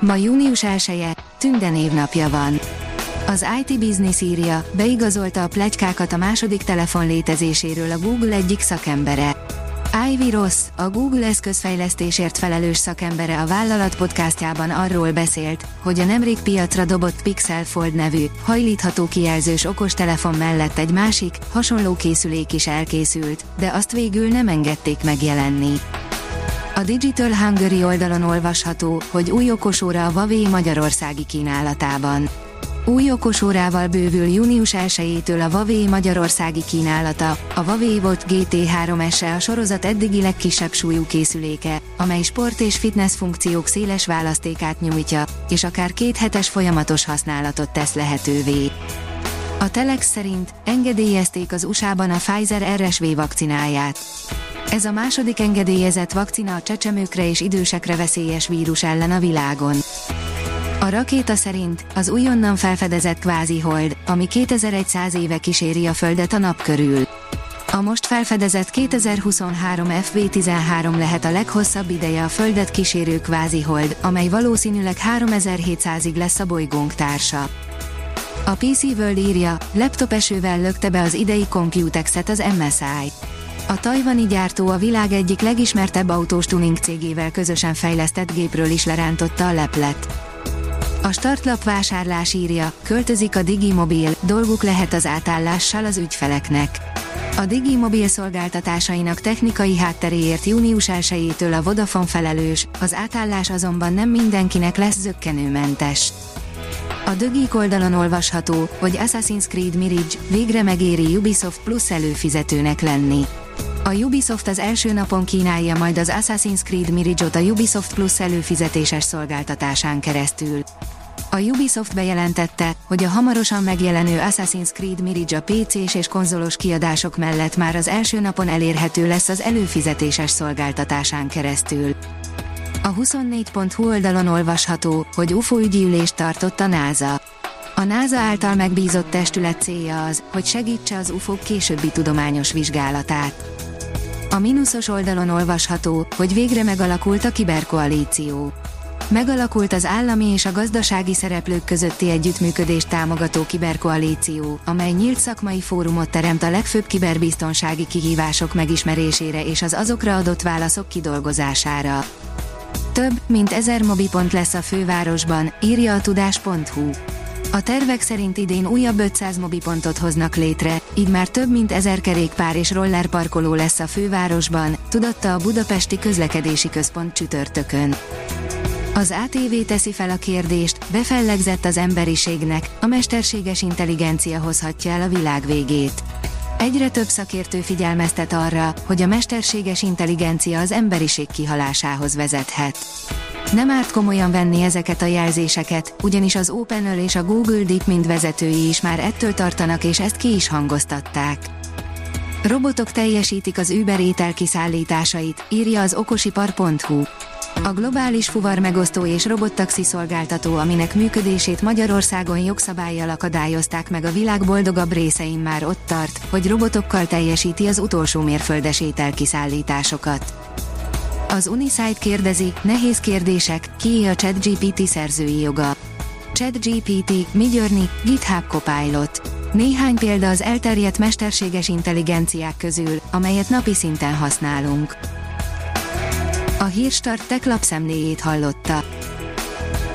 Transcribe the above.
Ma június 1 Tünde van. Az IT Business írja, beigazolta a plegykákat a második telefon létezéséről a Google egyik szakembere. Ivy Ross, a Google eszközfejlesztésért felelős szakembere a vállalat podcastjában arról beszélt, hogy a nemrég piacra dobott Pixel Fold nevű, hajlítható kijelzős okostelefon mellett egy másik, hasonló készülék is elkészült, de azt végül nem engedték megjelenni. A Digital Hungary oldalon olvasható, hogy új okosóra a Huawei Magyarországi kínálatában. Új okosórával bővül június 1-től a Huawei Magyarországi kínálata, a Huawei Volt GT3 SE a sorozat eddigi legkisebb súlyú készüléke, amely sport és fitness funkciók széles választékát nyújtja, és akár két hetes folyamatos használatot tesz lehetővé. A Telex szerint engedélyezték az USA-ban a Pfizer RSV vakcináját. Ez a második engedélyezett vakcina a csecsemőkre és idősekre veszélyes vírus ellen a világon. A rakéta szerint az újonnan felfedezett kvázi hold, ami 2100 éve kíséri a Földet a nap körül. A most felfedezett 2023 FV13 lehet a leghosszabb ideje a Földet kísérő kvázi hold, amely valószínűleg 3700-ig lesz a bolygónk társa. A PC World írja, laptop esővel lökte be az idei Computex-et az MSI. A tajvani gyártó a világ egyik legismertebb autós tuning cégével közösen fejlesztett gépről is lerántotta a leplet. A startlap vásárlás írja, költözik a Digimobil, dolguk lehet az átállással az ügyfeleknek. A Digimobil szolgáltatásainak technikai hátteréért június 1-től a Vodafone felelős, az átállás azonban nem mindenkinek lesz zöggenőmentes. A Dögik oldalon olvasható, hogy Assassin's Creed Mirage végre megéri Ubisoft Plus előfizetőnek lenni. A Ubisoft az első napon kínálja majd az Assassin's Creed Mirage-ot a Ubisoft Plus előfizetéses szolgáltatásán keresztül. A Ubisoft bejelentette, hogy a hamarosan megjelenő Assassin's Creed Mirage a PC-s és konzolos kiadások mellett már az első napon elérhető lesz az előfizetéses szolgáltatásán keresztül. A 24.hu oldalon olvasható, hogy UFO ügyi ülést tartott a NASA. A NASA által megbízott testület célja az, hogy segítse az UFO későbbi tudományos vizsgálatát. A mínuszos oldalon olvasható, hogy végre megalakult a kiberkoalíció. Megalakult az állami és a gazdasági szereplők közötti együttműködést támogató kiberkoalíció, amely nyílt szakmai fórumot teremt a legfőbb kiberbiztonsági kihívások megismerésére és az azokra adott válaszok kidolgozására. Több, mint ezer mobipont lesz a fővárosban, írja a tudás.hu. A tervek szerint idén újabb 500 mobipontot hoznak létre, így már több mint ezer kerékpár és roller parkoló lesz a fővárosban, tudatta a Budapesti Közlekedési Központ csütörtökön. Az ATV teszi fel a kérdést, befellegzett az emberiségnek, a mesterséges intelligencia hozhatja el a világ végét. Egyre több szakértő figyelmeztet arra, hogy a mesterséges intelligencia az emberiség kihalásához vezethet. Nem árt komolyan venni ezeket a jelzéseket, ugyanis az OpenAI és a Google DeepMind vezetői is már ettől tartanak és ezt ki is hangoztatták. Robotok teljesítik az Uber étel kiszállításait, írja az okosipar.hu. A globális fuvar megosztó és robottaxi szolgáltató, aminek működését Magyarországon jogszabályjal akadályozták meg a világ boldogabb részein már ott tart, hogy robotokkal teljesíti az utolsó mérföldes ételkiszállításokat. Az Unisite kérdezi, nehéz kérdések, ki a ChatGPT szerzői joga. ChatGPT, Midjourney, GitHub Copilot. Néhány példa az elterjedt mesterséges intelligenciák közül, amelyet napi szinten használunk. A Hírstart tech lapszemléjét hallotta.